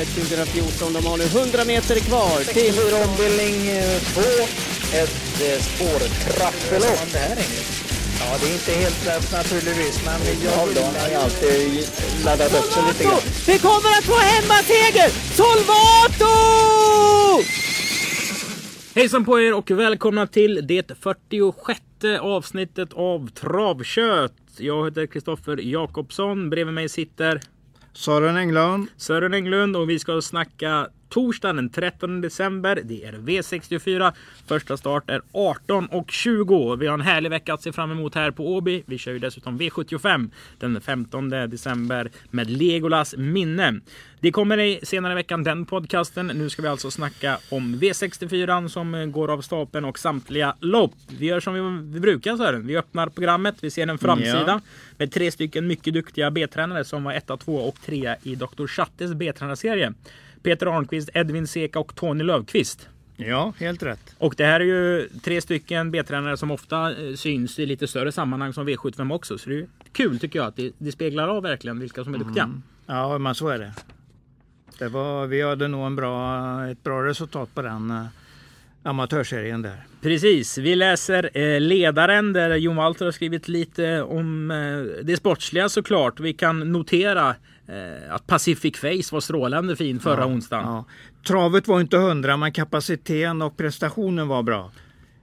loppet 2014. De har nu 100 meter kvar till... 64 ombildning 2. Ett eh, spårtrappelopp. Det här är Ja, det är inte helt lätt naturligtvis, men jag har ju alltid laddat upp sig lite grann. Vi kommer att få hemmaseger! Solvato! Hejsan på er och välkomna till det 46 avsnittet av Travkött. Jag heter Kristoffer Jakobsson. Bredvid mig sitter Sören Englund. Sören Englund och vi ska snacka torsdagen den 13 december. Det är V64. Första start är 18.20. Vi har en härlig vecka att se fram emot här på Åby. Vi kör ju dessutom V75 den 15 december med Legolas minne. Det kommer i senare i veckan den podcasten. Nu ska vi alltså snacka om V64 som går av stapeln och samtliga lopp. Vi gör som vi, vi brukar Sören. Vi öppnar programmet. Vi ser en framsida Ja. med tre stycken mycket duktiga B-tränare som var 1, 2 och 3 i Dr. Chattes B-tränarserie. Peter Arnqvist, Edvin Seka och Tony Lövqvist. Ja, helt rätt. Och det här är ju tre stycken B-tränare som ofta eh, syns i lite större sammanhang som V75 också. Så det är kul tycker jag att det, det speglar av verkligen vilka som är duktiga. Ja, men så är det. det var, vi hade nog en bra, ett bra resultat på den eh, amatörserien där. Precis, vi läser eh, ledaren där Jon Walter har skrivit lite om eh, det sportsliga såklart. Vi kan notera att Pacific Face var strålande fin förra onsdagen. Ja. Travet var inte hundra, men kapaciteten och prestationen var bra.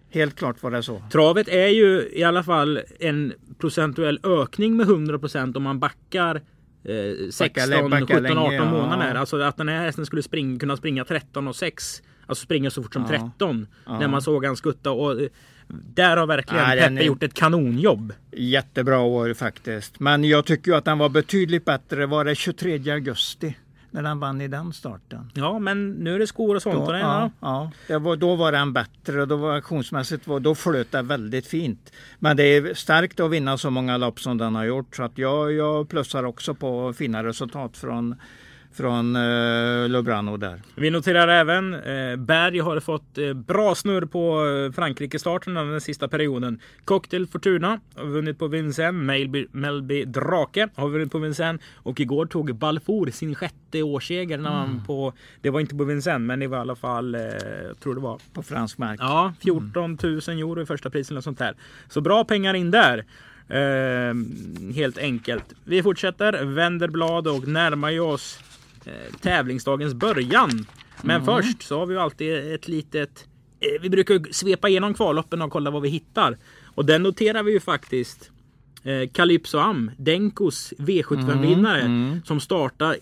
Helt klart var det så. Travet är ju i alla fall en procentuell ökning med 100% om man backar eh, 16, backa 17, länge, 18 ja. månader. Alltså att den här hästen skulle springa, kunna springa 13 och 6. Alltså springa så fort som Ja. 13. Ja. När man såg han skutta. Och, eh, där har verkligen den Peppe gjort ett kanonjobb. Jättebra år faktiskt. Men jag tycker ju att den var betydligt bättre. Var det 23 augusti när den vann i den starten? Ja, men nu är det skor och sånt. Då, det, ja, ja. ja. Var, då var den bättre och då var aktionsmässigt var, då flöt det väldigt fint. Men det är starkt att vinna så många lopp som den har gjort. Så att jag, jag plussar också på fina resultat från, från uh, Lubrano där. Vi noterar även eh, Berg har fått eh, bra snurr på eh, Frankrike-starten den sista perioden. Cocktail Fortuna har vunnit på Vincennes. Melby, Melby Drake har vunnit på Vincennes. Och igår tog Balfour sin sjätte årsseger. När man på, det var inte på Vincennes men det var i alla fall, eh, jag tror det var På fransk mark. Ja, 14 000 euro i första priset eller sånt där. Så bra pengar in där. Eh, helt enkelt. Vi fortsätter, vänder blad och närmar oss eh, tävlingsdagens början. Men först så har vi ju alltid ett litet... Eh, vi brukar svepa igenom kvalloppen och kolla vad vi hittar. Och den noterar vi ju faktiskt. Eh, Calypso Am, Denkos V75-vinnare som startar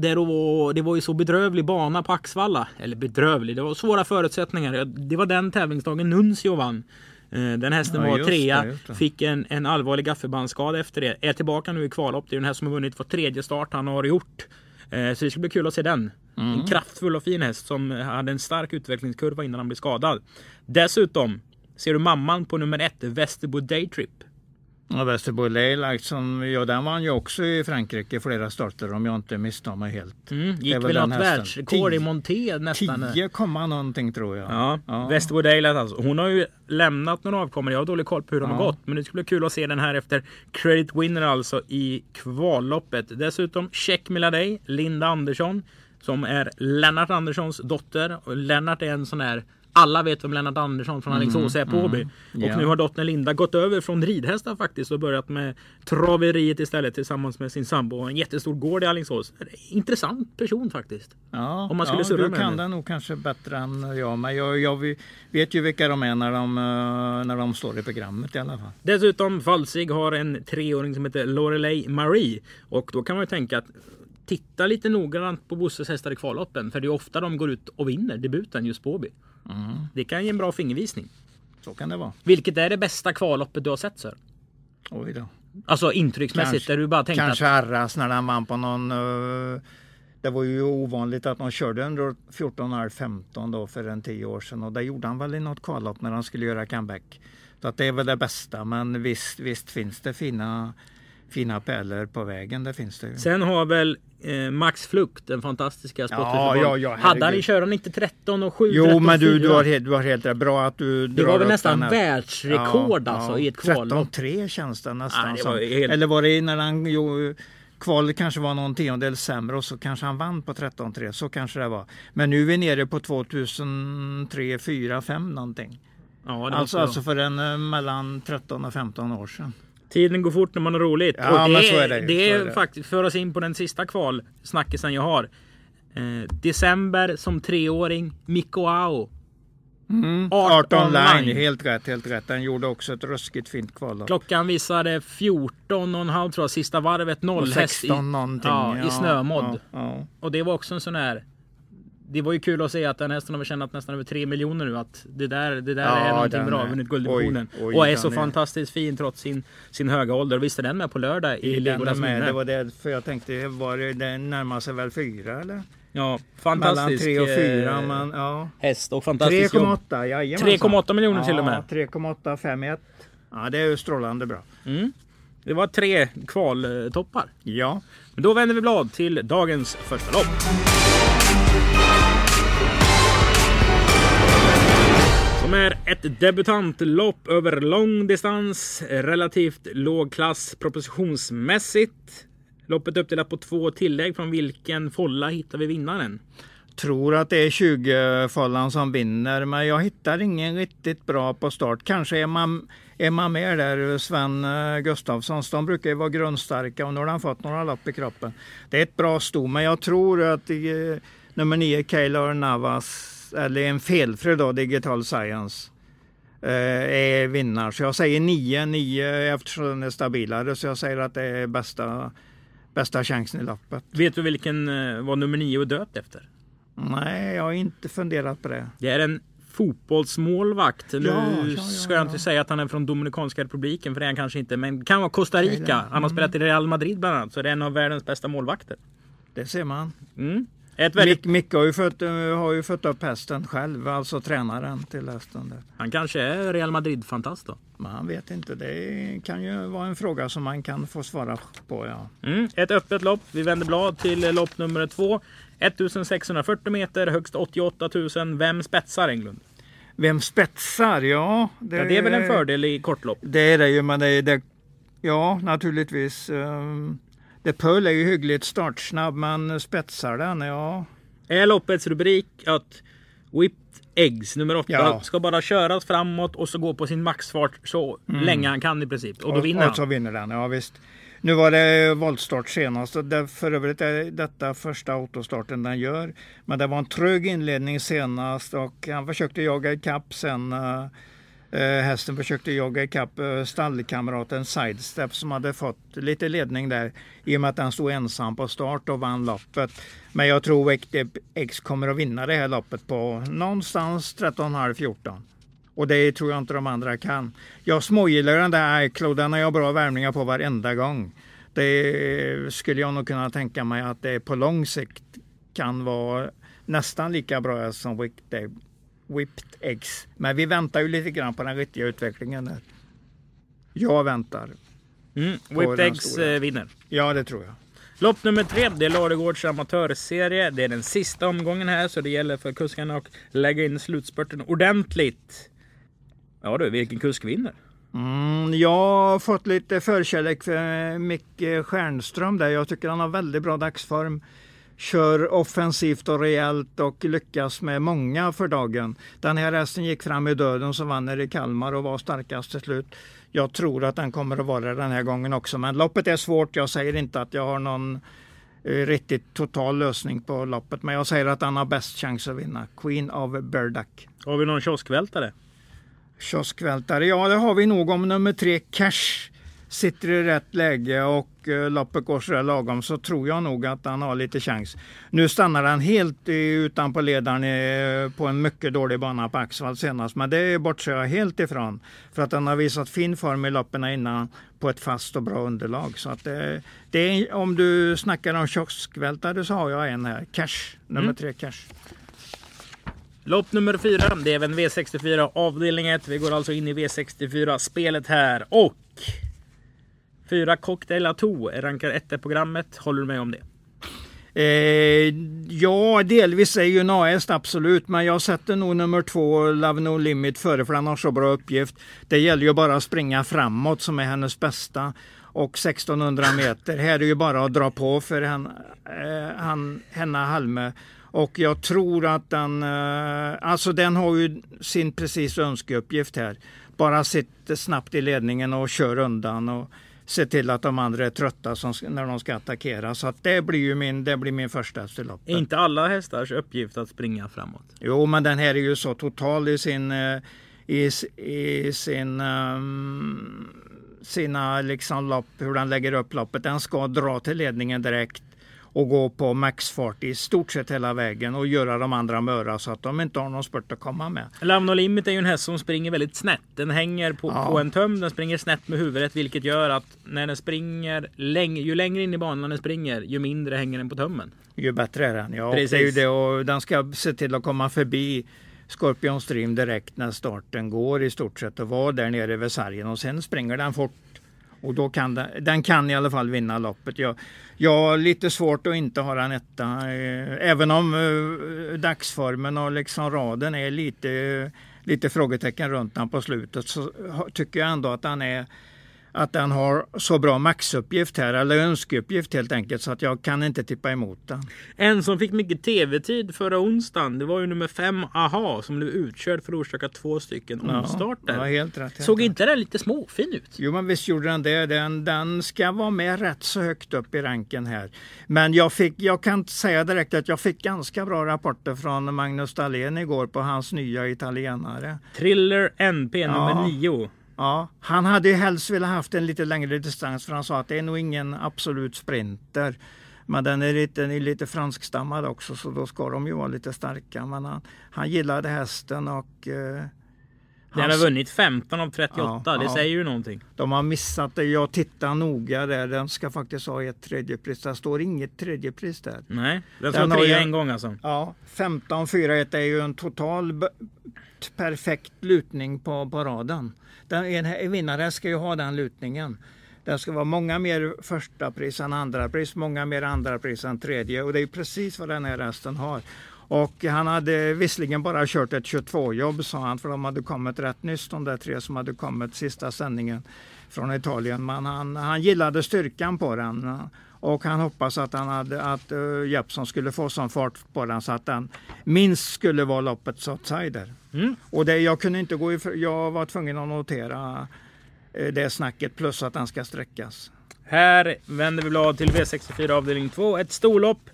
det var, det var ju så bedrövlig bana på Axvalla. Eller bedrövlig, det var svåra förutsättningar. Det var den tävlingsdagen Nuncio vann. Eh, Den hästen Ja, var trea, det, fick en, en allvarlig gaffelbandsskada efter det. Är tillbaka nu i kvallopp. Det är den här som har vunnit för tredje start han har gjort. Eh, Så det ska bli kul att se den. Mm. En kraftfull och fin häst som hade en stark utvecklingskurva innan han blev skadad. Dessutom ser du mamman på nummer ett, Västerbo Daytrip. Och Västerbo Leila, som, ja, den vann ju också i Frankrike i flera starter om jag inte misstar mig helt. Mm, gick väl den något världsrekord i monté nästan. 10 komma någonting tror jag. Ja, Ja. Västerbo alltså. Hon har ju lämnat några avkommor. Jag har dålig koll på hur de har Ja. gått. Men det skulle bli kul att se den här efter Credit Winner alltså i kvalloppet. Dessutom Check Miladej, Linda Andersson. Som är Lennart Anderssons dotter. Och Lennart är en sån här alla vet vem Lennart Andersson från Alingsås är på Åby. Och Ja. nu har dottern Linda gått över från ridhästar faktiskt och börjat med traveriet istället tillsammans med sin sambo. Och En jättestor gård i Alingsås. Intressant person faktiskt. Ja, Om man skulle ja, surra du med kan det nog kanske bättre än jag. Men jag, jag vet ju vilka de är när de, eh, när de står i programmet i alla fall. Dessutom Falsig har en treåring som heter Lorelei Marie. Och då kan man ju tänka att titta lite noggrant på Bosses hästar i kvalloppen. För det är ofta de går ut och vinner debuten just på Åby. Det kan ge en bra fingervisning. Så kan det vara. Vilket är det bästa kvalloppet du har sett Sir? Oj då. Alltså intrycksmässigt Kanske- där du bara tänkte Kanske att Arras när han vann på någon... eh, det var ju ovanligt att de körde under 14,5-15 då för en tio år sedan och det gjorde han väl i något kvallopp när han skulle göra comeback. Så att det är väl det bästa men visst, visst finns det fina, fina pärlor på vägen. Det finns det ju. Sen har väl eh, Max Flukt, den fantastiska Ja, sportförbund. ja, ja, Hade han i körde inte 13 och 7, Jo 13 men du, 4. du, har, helt- du har helt rätt. Bra att du Det var väl nästan här. världsrekord alltså i ett kvallopp. 13-3 känns det nästan Ja, det helt- Eller var det när han jo, kvalet kanske var någon tiondel sämre och så kanske han vann på 13-3. Så kanske det var. Men nu är vi nere på 2003, 4, 5 någonting. Ja, Alltså, alltså för en eh, mellan 13 och 15 år sedan. Tiden går fort när man har roligt. Ja, och det, men så är det det är är det. faktiskt, för oss in på den sista kval snackisen jag har. Eh, december som treåring, Mikko Ao. Mm. Art Art online. online. helt rätt, helt rätt. Den gjorde också ett ruskigt fint kval. Klockan visade 14,5 tror jag, sista varvet. Och Nollhäst i, 16 någonting. ja, i snömodd. Ja, ja. Och det var också en sån här det var ju kul att se att den hästen har tjänat nästan över 3 miljoner nu. Att det där, det där Ja, är någonting bra. är- Vunnit gulddivisionen. oj, och är så är- fantastiskt fin trots sin, sin höga ålder. Visst är den med på lördag i med, minne. det var det, för jag tänkte, var det, den närmar sig väl fyra eller? Ja, Mellan fantastisk tre och fyra. eh, Man, ja. häst och fantastiskt jobb. 3,8, jajamensan. 3,8 miljoner till och med. Ja, 3,8, 5,1. Ja, det är ju strålande bra. Mm. Det var tre kvaltoppar. Ja. Men då vänder vi blad till dagens första lopp. Som är ett debutantlopp över lång distans, relativt låg klass propositionsmässigt. Loppet är uppdelat på två tillägg från vilken folla hittar vi vinnaren? Tror att det är 20-fållan som vinner, men jag hittar ingen riktigt bra på start. Kanske är man, är man med där, Sven eh, Gustafssons. De brukar ju vara grundstarka och nu har han fått några lopp i kroppen. Det är ett bra sto, men jag tror att eh, nummer 9, Kaylor Navas, eller en felfri då, Digital Science, eh, är vinnare. Så jag säger 9, 9 eftersom den är stabilare. Så jag säger att det är bästa, bästa chansen i loppet. Vet du vilken eh, var nummer nio och döpt efter? Nej, jag har inte funderat på det. Det är en fotbollsmålvakt. Nu Ja, ja, ja, ska jag inte säga att han är från Dominikanska republiken, för det är han kanske inte. Men kan vara Costa Rica. Han Mm. har spelat i Real Madrid bland annat, så det är en av världens bästa målvakter. Det ser man. Mm. Ett väldigt, Mick, har ju, fött, eh, har ju fött upp hästen själv, alltså tränaren till hästen. Där. han kanske är Real Madrid-fantast då. Men han vet inte, det kan ju vara en fråga som man kan få svara på. Ja. Mm. Ett öppet lopp. Vi vänder blad till lopp nummer två. 1640 meter, högst 88 000. Vem spetsar Englund? Vem spetsar? Ja, det, Ja, det är väl en fördel i kortlopp. Det är det ju, men det, är- det ja naturligtvis. Um, det Pull är ju hyggligt startsnabb, men spetsar den? Ja, Är loppets rubrik att Whipped Eggs nummer 8 Ja. ska bara köras framåt och så gå på sin maxfart så länge han kan i princip. Och då vinner och han. så vinner den, ja visst. Nu var det voltstart senast och det, för övrigt är detta första autostarten den gör. Men det var en trög inledning senast och han försökte jaga ikapp sen. äh, hästen försökte jaga ikapp uh, stallkamraten Sidestep som hade fått lite ledning där i och med att den stod ensam på start och vann loppet. Men jag tror att X kommer att vinna det här loppet på någonstans 13,5-14. Och det tror jag inte de andra kan. Jag smågillar den där iCloud, den har jag bra värmningar på varenda gång. Det skulle jag nog kunna tänka mig att det på lång sikt kan vara nästan lika bra som Whipped, Whipped Eggs. Men vi väntar ju lite grann på den riktiga utvecklingen där. Jag väntar. Mm. Whipped Eggs eh, vinner. Ja, det tror jag. Lopp nummer tre, det är Ladugårds amatörserie. Det är den sista omgången här så det gäller för kuskarna att lägga in slutspurten ordentligt. Ja du, vilken kusk vinner? Mm, jag har fått lite förkärlek för Micke Stjernström där. Jag tycker han har väldigt bra dagsform. Kör offensivt och rejält och lyckas med många för dagen. Den här hästen gick fram i döden som vann i Kalmar och var starkast till slut. Jag tror att den kommer att vara den här gången också. Men loppet är svårt. Jag säger inte att jag har någon eh, riktigt total lösning på loppet. Men jag säger att han har bäst chans att vinna. Queen of Burdock. Har vi någon kioskvältare? Kioskvältare, ja det har vi nog om nummer tre Cash sitter i rätt läge och eh, loppet går sådär lagom så tror jag nog att han har lite chans. Nu stannar han helt eh, utanpå ledaren eh, på en mycket dålig bana på Axvall senast men det bortser jag helt ifrån. För att han har visat fin form i loppen innan på ett fast och bra underlag. Så att det, det är, om du snackar om kioskvältare så har jag en här. Cash, nummer Mm. tre Cash. Lopp nummer fyra, det är även V64 avdelning 1. Vi går alltså in i V64-spelet här och fyra Cocktail Ato rankar ett i programmet. Håller du med om det? Eh, ja, delvis är ju en AS absolut, men jag sätter nog nummer två, Love No Limit, före för han har så bra uppgift. Det gäller ju bara att springa framåt som är hennes bästa. och 1600 meter. Här är ju bara att dra på för han, eh, han, Henna Halme. Och jag tror att den, eh, alltså den har ju sin precis önskeuppgift här. Bara sitter snabbt i ledningen och kör undan och se till att de andra är trötta som, när de ska attackera. Så att det blir ju min, det blir min första efter loppet. Är inte alla hästars uppgift att springa framåt? Jo, men den här är ju så total i sin, eh, i, i sin um, sina liksom lopp, hur den lägger upp loppet. Den ska dra till ledningen direkt och gå på maxfart i stort sett hela vägen och göra de andra möra så att de inte har någon spurt att komma med. Lavno Limit är ju en häst som springer väldigt snett. Den hänger på, Ja. på en töm, den springer snett med huvudet vilket gör att när den springer, läng- ju längre in i banan den springer ju mindre hänger den på tömmen. Ju bättre är den. Ja, Precis. det är ju det och den ska se till att komma förbi Scorpion Stream direkt när starten går i stort sett och vara där nere vid sargen och sen springer den fort. Och då kan den, den kan i alla fall vinna loppet. Jag, jag har lite svårt att inte ha den etta. Eh, även om eh, dagsformen och liksom raden är lite, lite frågetecken runt den på slutet så ha- tycker jag ändå att den är att den har så bra maxuppgift här, eller önskeuppgift helt enkelt, så att jag kan inte tippa emot den. En som fick mycket tv-tid förra onsdagen, det var ju nummer fem AHA som blev utkörd för att orsaka två stycken omstarter. Ja, helt rätt. helt Såg inte den lite småfin ut? Jo, men visst gjorde den det. Den, den ska vara med rätt så högt upp i ranken här. Men jag, fick, jag kan säga direkt att jag fick ganska bra rapporter från Magnus Dahlén igår på hans nya italienare. Thriller NP nummer nio. Ja, han hade ju helst velat haft en lite längre distans för han sa att det är nog ingen absolut sprinter. Men den är lite, den är lite franskstammad också så då ska de ju vara lite starka. Men han, han gillade hästen och eh, Den har vunnit 15 av 38, Ja, det ja. säger ju någonting. De har missat det. Jag tittar noga där. Den ska faktiskt ha ett tredjepris. Det står inget tredjepris där. Nej, den Den har tre en gång alltså. Ja, 15-4-1 är ju en total exakt perfekt lutning på, på raden. Den, en, vinnare ska ju ha den lutningen. Det ska vara många mer första pris än andra pris, många mer andra pris än tredje och det är ju precis vad den här hästen har. Och han hade visserligen bara kört ett 22-jobb sa han, för de hade kommit rätt nyss de där tre som hade kommit sista sändningen från Italien. Men han, han gillade styrkan på den. Och han hoppas att, han hade, att uh, Jeppsson skulle få sån fart på den så att den minst skulle vara loppets outsider. Mm. Och det, jag kunde inte gå ifrån, jag var tvungen att notera eh, det snacket plus att den ska sträckas. Här vänder vi blad till V64 avdelning 2. Ett storlopp.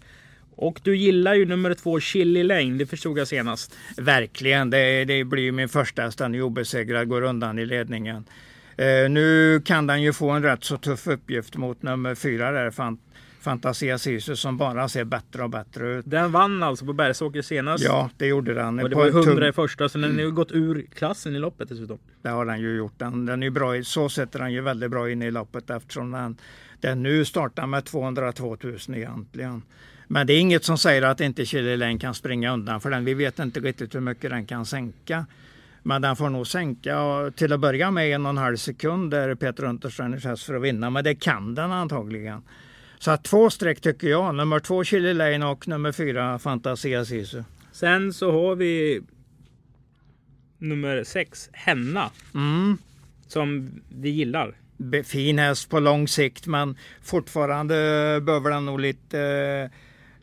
Och du gillar ju nummer två Chili Lane, det förstod jag senast. Verkligen, det, det blir min första häst. Den är obesegrad, går undan i ledningen. Eh, nu kan den ju få en rätt så tuff uppgift mot nummer fyra där, Fan, Fantasia Sisu som bara ser bättre och bättre ut. Den vann alltså på Bergsåker senast. Ja, det gjorde den. Och det var ju en tung- 100 i första, så den har ju gått ur klassen i loppet dessutom. Det har den ju gjort. Den, den är bra, i- så sätter den ju väldigt bra in i loppet eftersom den, den nu startar med 202 000 egentligen. Men det är inget som säger att inte Chili Lane kan springa undan för den. Vi vet inte riktigt hur mycket den kan sänka. Men den får nog sänka till att börja med en och en halv sekund där Peter Untersteiners häst för att vinna. Men det kan den antagligen. Så att två streck tycker jag. Nummer två Chili Lane och nummer fyra Fantasia Sisu. Sen så har vi nummer 6, Henna. Mm. Som vi gillar. Fin häst på lång sikt men fortfarande behöver den nog lite,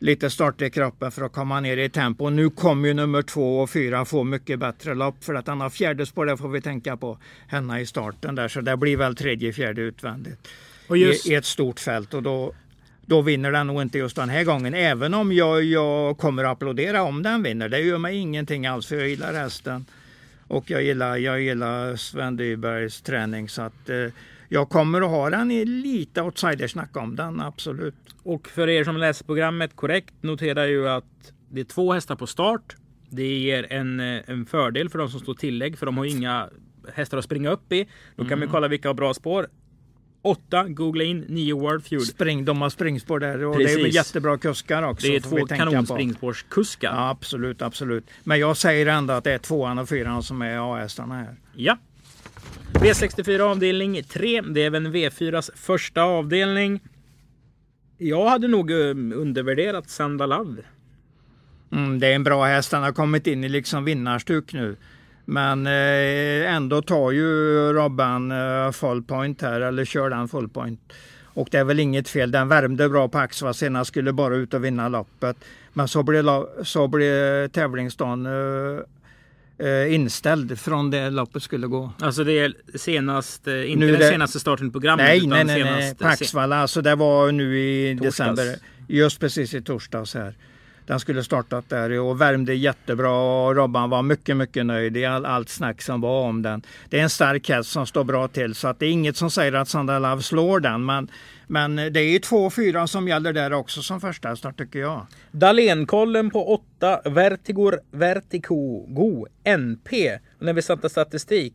lite start i kroppen för att komma ner i tempo. Nu kommer ju nummer två och fyra få mycket bättre lopp för att han har fjärde spår, det får vi tänka på. Henne i starten där så det blir väl tredje, fjärde utvändigt just, i, i ett stort fält och då, då vinner den nog inte just den här gången. Även om jag, jag kommer att applådera om den vinner. Det gör mig ingenting alls för jag gillar hästen. Och jag gillar, jag gillar Sven Dybergs träning så att eh, jag kommer att ha den i lite outsidersnack om den, absolut. och för er som läser programmet korrekt noterar ju att det är två hästar på start. Det ger en, eh, en fördel för de som står tillägg för de har inga hästar att springa upp i. Då kan vi kolla vilka har bra spår. 8, googla in 9 World Feud. Spring, de har springspår där och det är Precis. jättebra kuskar också. Det är två kanonspringspårskuskar. Ja, absolut, absolut. Men jag säger ändå att det är tvåan och fyran som är A-hästarna här. Ja. V64 avdelning 3. Det är även V4s första avdelning. Jag hade nog eh, undervärderat Sandalav. Mm, det är en bra häst. Han har kommit in i liksom vinnarstuk nu. Men eh, ändå tar ju Robban eh, full point här, eller kör den full point. Och det är väl inget fel. Den värmde bra på Axva senast, skulle bara ut och vinna loppet. Men så blev, så blev tävlingsdagen eh, inställd från det loppet skulle gå. Alltså det är senast, eh, inte Nu den det- senaste starten på programmet. Nej, utan nej, nej, nej. senast, På Axvalla. Alltså det var nu i Torsdags. december. Just precis i torsdags här. Den skulle startat där och värmde jättebra och Robban var mycket, mycket nöjd i all, allt snack som var om den. Det är en stark häst som står bra till så att det är inget som säger att Sandra Love slår den. Men, men det är ju två och fyra som gäller där också som första hästar tycker jag. Dahlénkollen på 8, Vertigor Vertigo Go NP. Och när vi satte statistik.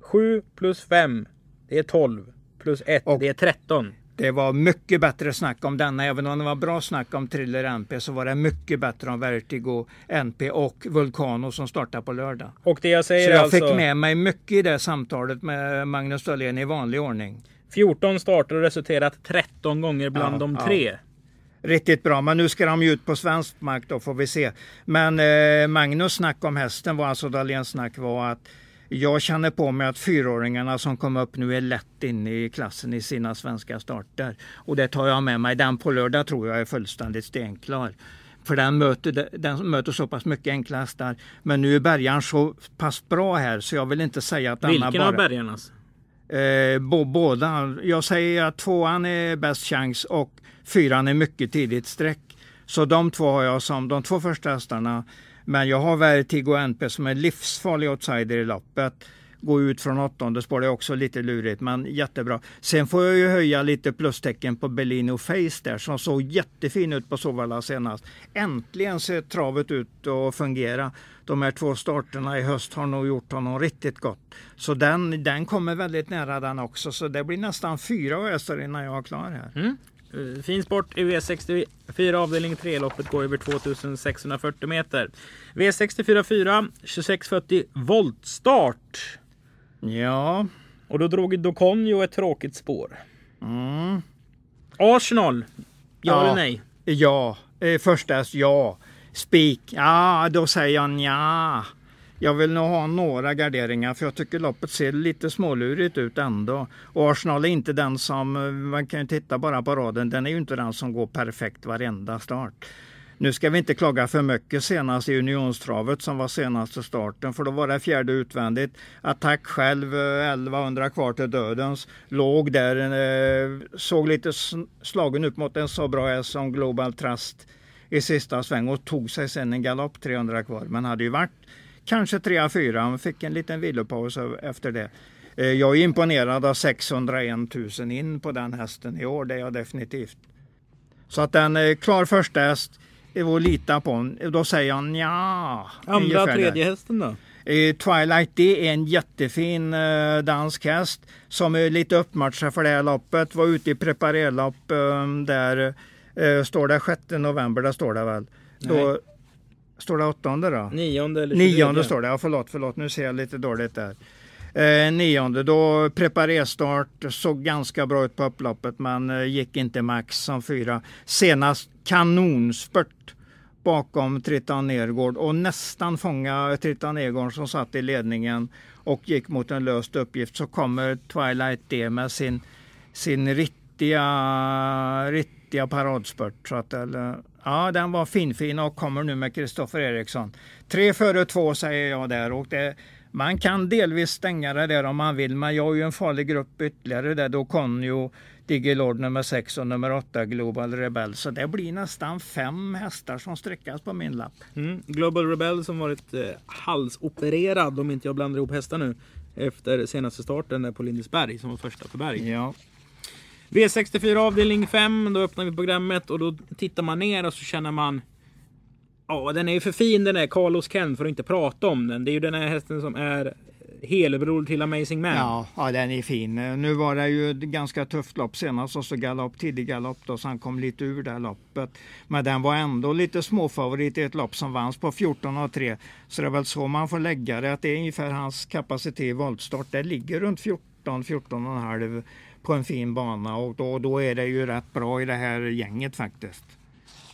7 plus 5, det är 12. Plus 1, Och- det är 13. Det var mycket bättre snack om denna. Även om det var bra snack om Thriller NP så var det mycket bättre om Vertigo NP och Vulcano som startar på lördag. Och det jag Så säger jag alltså fick med mig mycket i det samtalet med Magnus Dahlén i vanlig ordning. 14 starter och resulterat 13 gånger bland Ja, de ja. tre. Riktigt bra, men nu ska de ju ut på svensk mark då får vi se. Men eh, Magnus snack om hästen var alltså Dahléns snack var att jag känner på mig att fyraåringarna som kom upp nu är lätt inne i klassen i sina svenska starter. Och det tar jag med mig. Den på lördag tror jag är fullständigt stenklar. För den möter, den möter så pass mycket enkla hästar. Men nu är bärgaren så pass bra här så jag vill inte säga att denna Vilken bara... av bergarnas? Eh, båda. Jag säger att tvåan är bäst chans och fyran är mycket tidigt streck. Så de två har jag som de två första hästarna. Men jag har Vertigo NP som är livsfarlig outsider i loppet. Gå ut från åttonde spår det är också lite lurigt men jättebra. Sen får jag ju höja lite plustecken på Bellino Face där som såg jättefin ut på Sovalla senast. Äntligen ser travet ut att fungera. De här två starterna i höst har nog gjort honom riktigt gott. Så den, den kommer väldigt nära den också. Så det blir nästan fyra hästar innan jag är klar här. Mm. Fin sport i V64 avdelning 3. Loppet går över 2640 meter. V64 4, 2640 voltstart. Ja, Och då drog Doconio ett tråkigt spår. mm. Arsenal. Ja, Ja. eller nej? ja. Eh, första ja. Spik, ja då säger jag ja. Jag vill nog ha några garderingar för jag tycker loppet ser lite smålurigt ut ändå. Och Arsenal är inte den som, eh, man kan ju titta bara på raden, den är ju inte den som går perfekt varenda start. Nu ska vi inte klaga för mycket senast i Unionstravet som var senaste starten för då var det fjärde utvändigt. Attack själv, eh, 1100 kvar till dödens. Låg där, eh, såg lite slagen upp mot en så bra häst som Global Trust i sista sväng och tog sig sen en galopp 300 kvar. Men hade ju varit kanske 3-4, han fick en liten vilopaus efter det. Eh, Jag är imponerad av 601 000 in på den hästen i år, det är jag definitivt. Så att den är klar första häst, det var att lita på. Då säger han ja. Andra, tredje hästen då? Eh, Twilight det är en jättefin eh, dansk häst som är lite uppmatchad för det här loppet. Var ute i preparerlopp eh, där eh, står det 6 november, där står det väl. Då, står det åttonde då? Nionde eller Nionde står det, ja förlåt, förlåt nu ser jag lite dåligt där. Eh, nionde, då preparerstart, såg ganska bra ut på upploppet men eh, gick inte max som fyra. Senast kanonspurt bakom Tritan Nergård och nästan fånga Tritan Nergård som satt i ledningen och gick mot en löst uppgift så kommer Twilight D med sin, sin riktiga, riktiga paradspurt. Så att, eller, ja, den var finfin och kommer nu med Kristoffer Eriksson. Tre före två säger jag där och det, man kan delvis stänga det där om man vill men jag har ju en farlig grupp ytterligare där. Då kom ju Digilord nummer 6 och nummer 8 Global Rebel. Så det blir nästan fem hästar som sträckas på min lapp. Mm. Global Rebel som varit eh, halsopererad om inte jag blandar ihop hästar nu. Efter senaste starten där på Lindesberg som var första för Berg. Ja. V64 avdelning 5, då öppnar vi programmet och då tittar man ner och så känner man Ja, den är ju för fin den är Carlos Ken för att inte prata om den. Det är ju den här hästen som är helbror till Amazing Man. Ja, ja, den är fin. Nu var det ju ett ganska tufft lopp senast och så galopp, tidig galopp då, så han kom lite ur det här loppet. Men den var ändå lite småfavorit i ett lopp som vanns på 14,3. Så det är väl så man får lägga det, att det är ungefär hans kapacitet i voltstart. Det ligger runt 14, 14,5 på en fin bana och då, då är det ju rätt bra i det här gänget faktiskt.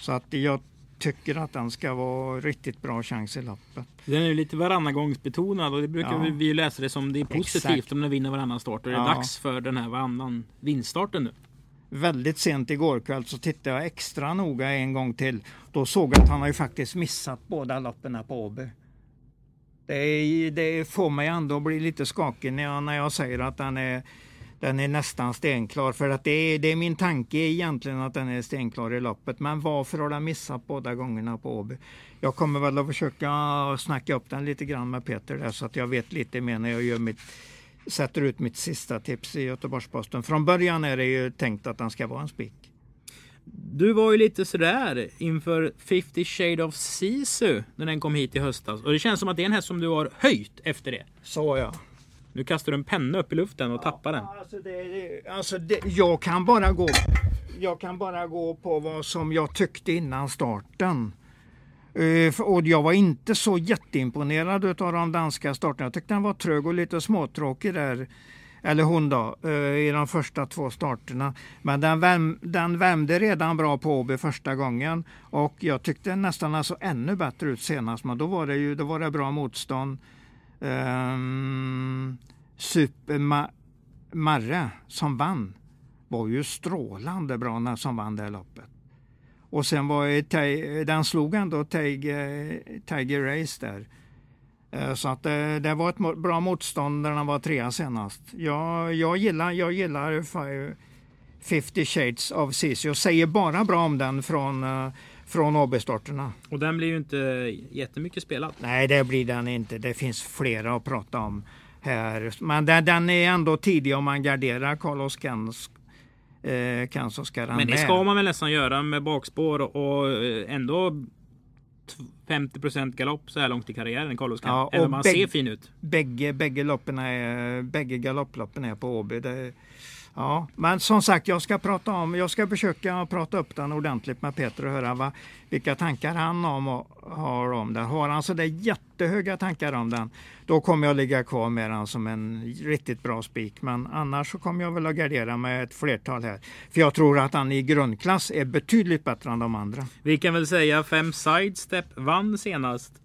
Så att jag tycker att den ska vara riktigt bra chans i loppet. Den är ju lite varannagångsbetonad och det brukar Ja. vi, läsa det som det är positivt Exakt. om den vinner varannan start. Och det är Ja. dags för den här varannan vinststarten nu. Väldigt sent igår kväll så tittade jag extra noga en gång till. Då såg jag att han har ju faktiskt missat båda loppen på Åby. Det, det får mig ändå att bli lite skakig när jag, när jag säger att den är, den är nästan stenklar. För att det är, det är min tanke egentligen att den är stenklar i loppet. Men varför har den missat båda gångerna på Åby? Jag kommer väl att försöka snacka upp den lite grann med Peter där så att jag vet lite mer när jag gör mitt sätter ut mitt sista tips i Göteborgs-Posten. Från början är det ju tänkt att den ska vara en spik. Du var ju lite sådär inför 50 Shade of Sisu när den kom hit i höstas. Och det känns som att det är en häst som du har höjt efter det. Så ja. Nu kastar du en penna upp i luften och tappar den. Alltså det, alltså det, jag, kan bara gå, jag kan bara gå på vad som jag tyckte innan starten. Eh, och jag var inte så jätteimponerad av de danska starterna. Jag tyckte den var trög och lite småtråkig där. Eller hon då, eh, i de första två starterna. Men den, värm, den värmde redan bra på Åby första gången. Och jag tyckte nästan alltså ännu bättre ut senast. Men då var det ju då var det bra motstånd. Um, Super Ma- Marre som vann var ju strålande bra när som vann det här loppet. Och sen var ju den slog ändå Tiger, Tiger Race där. Eh, så att det, det var ett bra motstånd när han var trea senast. Jag, jag gillar, jag gillar 50 Shades of Cici och säger bara bra om den från, eh, från AB-starterna. Och den blir ju inte jättemycket spelad. Nej, det blir den inte. Det finns flera att prata om här. Men den, den är ändå tidig om man garderar Carlos Kans. Eh, Kanso ska den Men det med. ska man väl nästan göra med bakspår och, ändå t- 50% galopp så här långt i karriären. Carlos kan. Ja, Även om han ser fin ut. Bägge, bägge, loppen är, bägge galopploppen är på Åby. Det, ja, men som sagt, jag ska prata om, jag ska försöka prata upp den ordentligt med Peter och höra vad, vilka tankar han om, har om den. Har han sådär jättehöga tankar om den, då kommer jag ligga kvar med den som en riktigt bra spik. Men annars så kommer jag väl att gardera med ett flertal här. För jag tror att han i grundklass är betydligt bättre än de andra. Vi kan väl säga fem sidestep vann senast.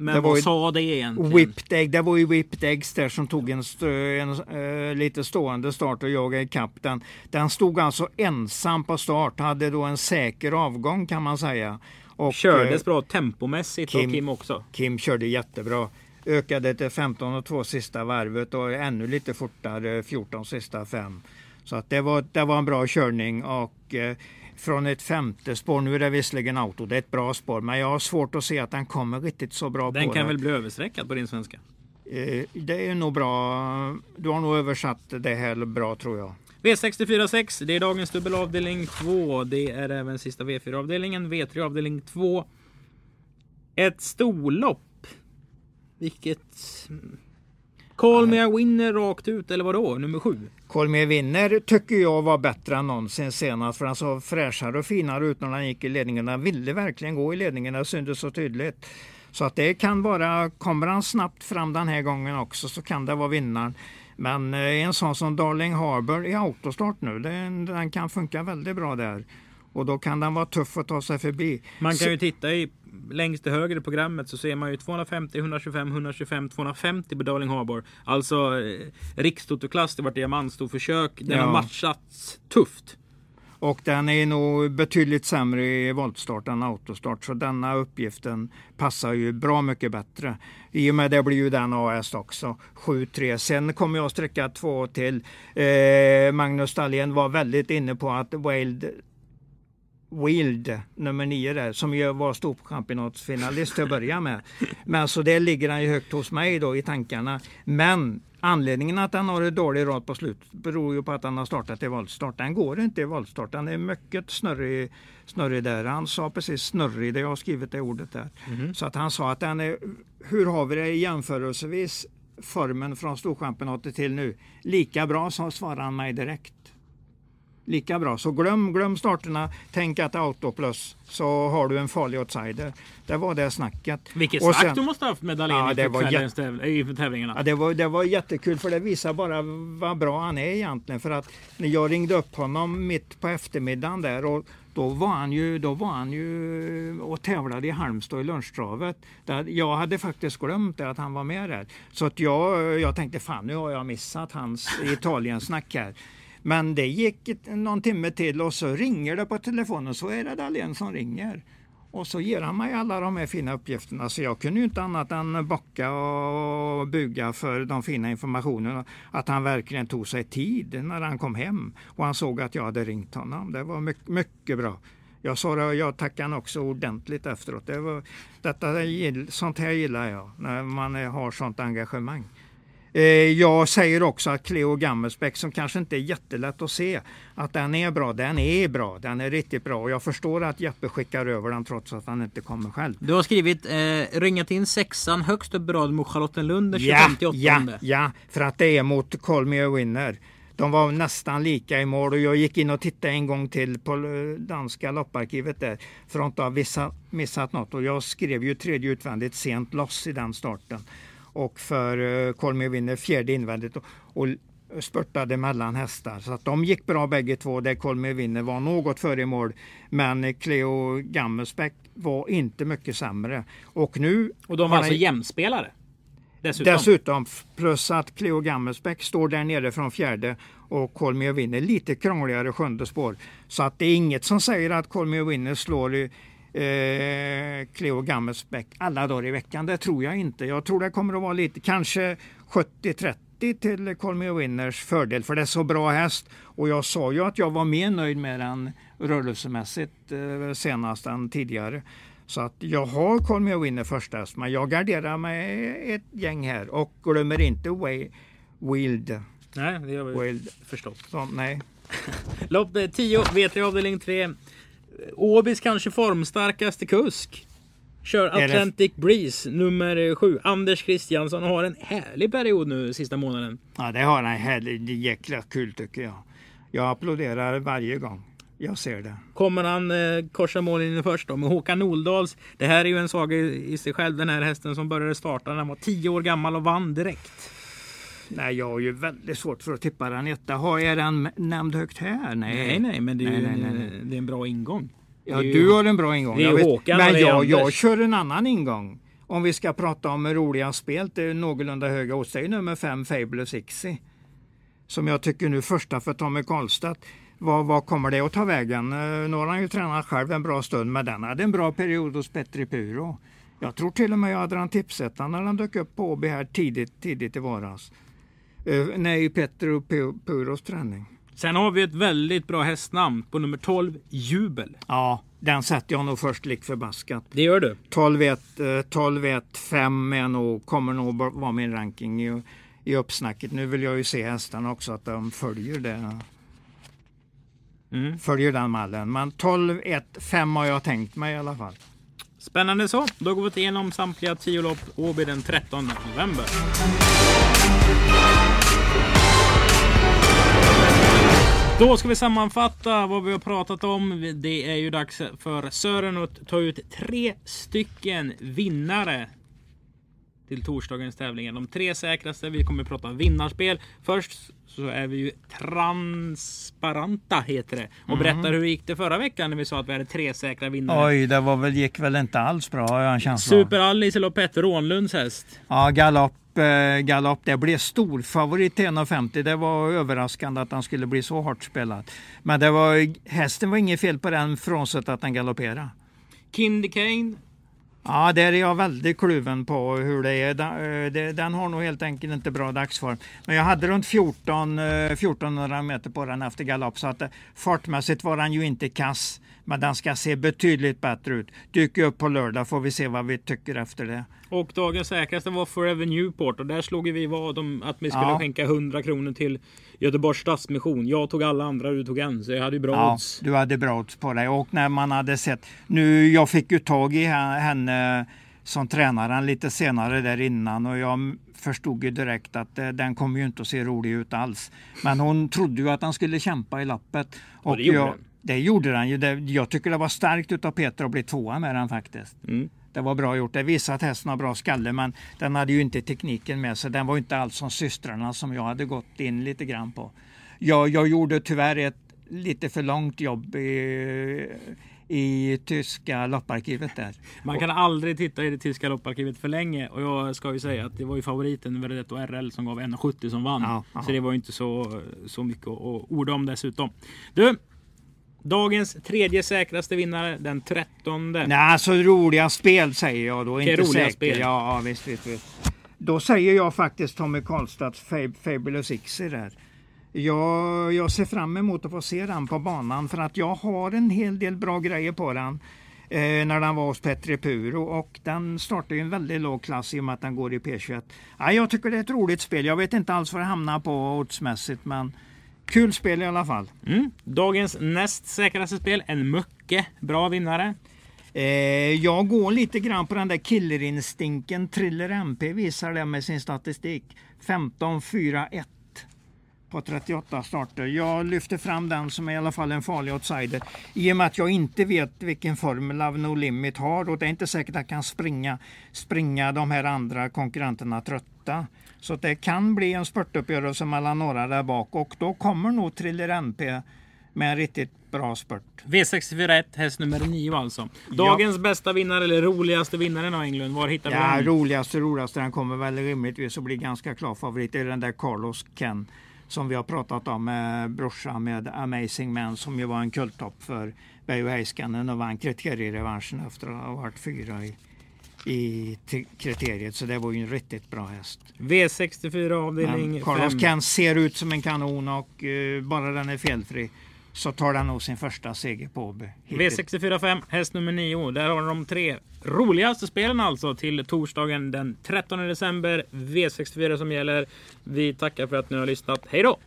Men Det vad sa det egentligen? Whipped Egg, det var ju Whipped Eggs där som tog en, stö, en eh, lite stående start och jagade ikapp den. Den stod alltså ensam på start, hade då en säker avgång kan man säga. Och, Kördes eh, bra tempomässigt Kim- och Kim också. Kim körde jättebra. Ökade till 15 och 2 sista varvet och ännu lite fortare 14 sista fem. Så att det, var, det var en bra körning och eh, från ett femte spår, nu är det visserligen auto, det är ett bra spår, men jag har svårt att se att den kommer riktigt så bra Den på kan det. väl bli överstreckad på din svenska? Eh, Det är nog bra. Du har nog översatt det här bra tror jag. V646, det är dagens dubbel avdelning 2. Det är även sista V4 avdelningen, V3 avdelning 2. Ett storlopp. Vilket... Call me a winner rakt ut, eller vadå? Nummer 7? Kolmé vinner tycker jag var bättre än någonsin senast för han såg fräschare och finare ut när han gick i ledningen. Han ville verkligen gå i ledningen, det syntes så tydligt. Så att det kan vara, kommer han snabbt fram den här gången också så kan det vara vinnaren. Men eh, en sån som Darling Harbour i autostart nu, den, den kan funka väldigt bra där. Och då kan den vara tuff att ta sig förbi. Man Så- kan ju titta i längst till höger i programmet så ser man ju 250, 125, 125, 250 på Darling Harbour. Alltså eh, rikstotoklass, det var diamantstorförsök. Den Ja. har matchats tufft. Och den är nog betydligt sämre i voltstart än autostart. Så denna uppgiften passar ju bra mycket bättre. I och med det blir ju den AS också. 7-3. Sen kommer jag sträcka två till. Eh, Magnus Dahlén var väldigt inne på att Wild Wild, nummer nio där, som ju var storchampionatsfinalist till att börja med. Men så det ligger han ju högt hos mig då i tankarna. Men anledningen att han har en dålig rad på slutet beror ju på att han har startat i voltstart. Den går inte i voltstart, den är mycket snurrig, snurrig där. Han sa precis snurrig, det jag har skrivit det ordet där. Så att han sa att den är, hur har vi det jämförelsevis formen från storchampionatet till nu? Lika bra, så svarade han mig direkt lika bra. Så glöm, glöm starterna, tänk att det är auto plus så har du en farlig outsider. Det var det snacket. Vilket Och snack sen- du måste ha haft med Dahlén Ja, inför tävlingarna. Ja, det, var, det var jättekul för det visar bara vad bra han är egentligen. För att när jag ringde upp honom mitt på eftermiddagen där och Då var han ju, då var han ju och tävlade i Halmstad i lunchtravet. Där Jag hade faktiskt glömt det, att han var med där. Så att jag, jag tänkte fan nu har jag missat hans Italiensnack här. Men det gick någon timme till och så ringer det på telefonen så är det Dahlén som ringer. Och så ger han mig alla de här fina uppgifterna så jag kunde ju inte annat än bocka och buga för de fina informationerna. Att han verkligen tog sig tid när han kom hem och han såg att jag hade ringt honom. Det var mycket, mycket bra. Jag sa det och jag tackade honom också ordentligt efteråt. Det var, detta, sånt här gillar jag, när man har sånt engagemang. Eh, Jag säger också att Cleo Gammelsbäck, som kanske inte är jättelätt att se, att den är bra. Den är bra, den är riktigt bra. Och jag förstår att Jeppe skickar över den trots att han inte kommer själv. Du har skrivit eh, ringat in sexan högst upp i rad mot Charlottenlund den Ja, 25 ja, ja, för att det är mot Call Me A Winner. De var nästan lika i mål och jag gick in och tittade en gång till på eh, danska lopparkivet där för att inte ha missat något. Och jag skrev ju tredje utvändigt sent loss i den starten. Och för Call Me A Winner fjärde invändigt och, spurtade mellan hästar. Så att de gick bra bägge två där A Winner var något före mål. Men eh, Cleo Gammelsbäck var inte mycket sämre. Och nu Och de var alltså han- jämspelare. Dessutom. Dessutom plus att Cleo Gammelsbäck står där nere från fjärde och Colmy vinner lite krångligare sjunde spår. Så att det är inget som säger att Colmy vinner slår eh, Cleo Gammelsbäck alla dagar i veckan. Det tror jag inte. Jag tror det kommer att vara lite, kanske 70-30 till Colmy Winners fördel för det är så bra häst. Och jag sa ju att jag var mer nöjd med den rörelsemässigt eh, senast än tidigare. Så att jag har Call Me Winner första häst, men jag garderar med ett gäng här och glömmer inte Way, Wild. Nej, det har vi Wild förstått. som, nej. Lopp 10, V3 avdelning 3. Åbys kanske formstarkaste kusk. Kör Är det- Atlantic Breeze nummer 7. Anders Christiansson har en härlig period nu sista månaden. Ja, det har han är jäkla kul tycker jag. Jag applåderar varje gång jag ser det. Kommer han eh, korsa mållinjen först då med Håkan Noldals. Det här är ju en saga i, i sig själv. Den här hästen som började starta när han var 10 år gammal och vann direkt. Nej, jag har ju väldigt svårt för att tippa den etta. Har är den nämnd högt här? Nej, Nej, nej, men det är Nej, nej, en, nej, nej. det är en bra ingång. Ja, ju- du har en bra ingång. det är jag vet. Håkan Men jag, jag kör en annan ingång. Om vi ska prata om roliga spel till någorlunda höga odds. Det är nummer fem Fabulous Ixie. Som jag tycker nu första för Tommy Karlstedt. Vad, vad kommer det att ta vägen? Eh, Nu har han ju tränat själv en bra stund, men den hade en bra period hos Petri Puro. Jag tror till och med jag hade den tipsettan när den dök upp på Åby här tidigt, tidigt i våras. Uh, nej, Pu- Puros träning. Sen har vi ett väldigt bra hästnamn på nummer 12, Jubel. Ja, den sätter jag nog först lik förbaskat. Det gör du. 12-1, eh, 12-1, 5 är nog, kommer nog vara min ranking i, i uppsnacket. Nu vill jag ju se hästarna också att de följer det. Mm. Följer den mallen. Men 12-1, 5 har jag tänkt mig i alla fall. Spännande så. Då går vi igenom samtliga 10 lopp Åby den 13 november. Då ska vi sammanfatta vad vi har pratat om. Det är ju dags för Sören att ta ut tre stycken vinnare till torsdagens tävlingar. De tre säkraste. Vi kommer att prata vinnarspel. Först så är vi ju transparenta heter det. Och berättar hur gick det förra veckan när vi sa att vi hade tre säkra vinnare. Oj, det var väl, gick väl inte alls bra har jag en känsla av. Super Alice eller Petter Rånlunds häst. Ja, galopp, galopp. Det blev stor favorit till 1,50. Det var överraskande att han skulle bli så hårt spelad. Men det var, hästen var inget fel på den frånsett att den galopperade. Kindy Kane. Ja, där är jag väldigt kluven på hur det är. Den, eh, Den har nog helt enkelt inte bra dagsform. Men jag hade runt 14, eh, 1400 meter på den efter galopp så att eh, fartmässigt var den ju inte kass. Men den ska se betydligt bättre ut. Dyker upp på lördag får vi se vad vi tycker efter det. Och dagens säkraste var Forever Newport. Och där slog vi vad om att vi skulle Ja. skänka 100 kronor till Göteborgs Stadsmission. Jag tog alla andra, du tog en. Så jag hade ju bra Ja, odds. du hade bra odds på dig. Och när man hade sett, nu jag fick ju tag i he- henne som tränaren lite senare där innan och jag förstod ju direkt att eh, den kommer ju inte att se rolig ut alls. Men hon trodde ju att han skulle kämpa i lappet. Och gjorde jag. Det gjorde den ju. Det, jag tycker det var starkt utav Peter att bli tvåa med den faktiskt. Mm. Det var bra gjort. Det visar att hästen har bra skalle men den hade ju inte tekniken med sig. Den var inte alls som systrarna som jag hade gått in lite grann på. Jag, jag gjorde tyvärr ett lite för långt jobb i, i tyska lopparkivet där. Man kan aldrig titta i det tyska lopparkivet för länge. Och jag ska ju säga att det var ju favoriten Verdetto RL som gav 1,70 som vann. Ja. Så det var ju inte så, så mycket att orda om dessutom. Du! Dagens tredje säkraste vinnare, den 13. Nej, alltså roliga spel säger jag då. Okej, inte roliga säker. spel. Ja, visst, visst, visst. Då säger jag faktiskt Tommy Karlstads Fab Fabulous Ixer där. Jag, jag ser fram emot att få se den på banan för att jag har en hel del bra grejer på den. Eh, när den var hos Petri Puro och den startar ju en väldigt låg klass i och med att den går i P21. Ja, jag tycker det är ett roligt spel. Jag vet inte alls vad det hamnar på oddsmässigt men kul spel i alla fall. Mm. Dagens näst säkraste spel, en mycket bra vinnare. Eh, jag går lite grann på den där killerinstinkten. Thriller MP visar det med sin statistik. 15-4-1 på 38 starter. Jag lyfter fram den som är i alla fall en farlig outsider. I och med att jag inte vet vilken form Love No Limit har och det är inte säkert att jag kan springa, springa de här andra konkurrenterna trötta. Så det kan bli en spurtuppgörelse mellan några där bak och då kommer nog Thriller MP med en riktigt bra spurt. V641, häst nummer 9 alltså. Dagens bästa vinnare, eller roligaste vinnaren av Englund. Var hittar vi Ja, den? roligaste, roligaste, den kommer väl rimligtvis att bli ganska klar favorit. Det är den där Carlos Ken som vi har pratat om med brorsan med Amazing Man som ju var en kulttopp för Beijo Heiskanen och vann kriterierevanschen efter att ha varit fyra i, i kriteriet. Så det var ju en riktigt bra häst. V64 avdelning Men Carlos 5. Ken ser ut som en kanon och eh, bara den är felfri så tar den nog sin första seger på Åby. V64 5, häst nummer 9. Där har de tre roligaste spelen alltså till torsdagen den 13 december. V64 som gäller. Vi tackar för att ni har lyssnat. Hej då!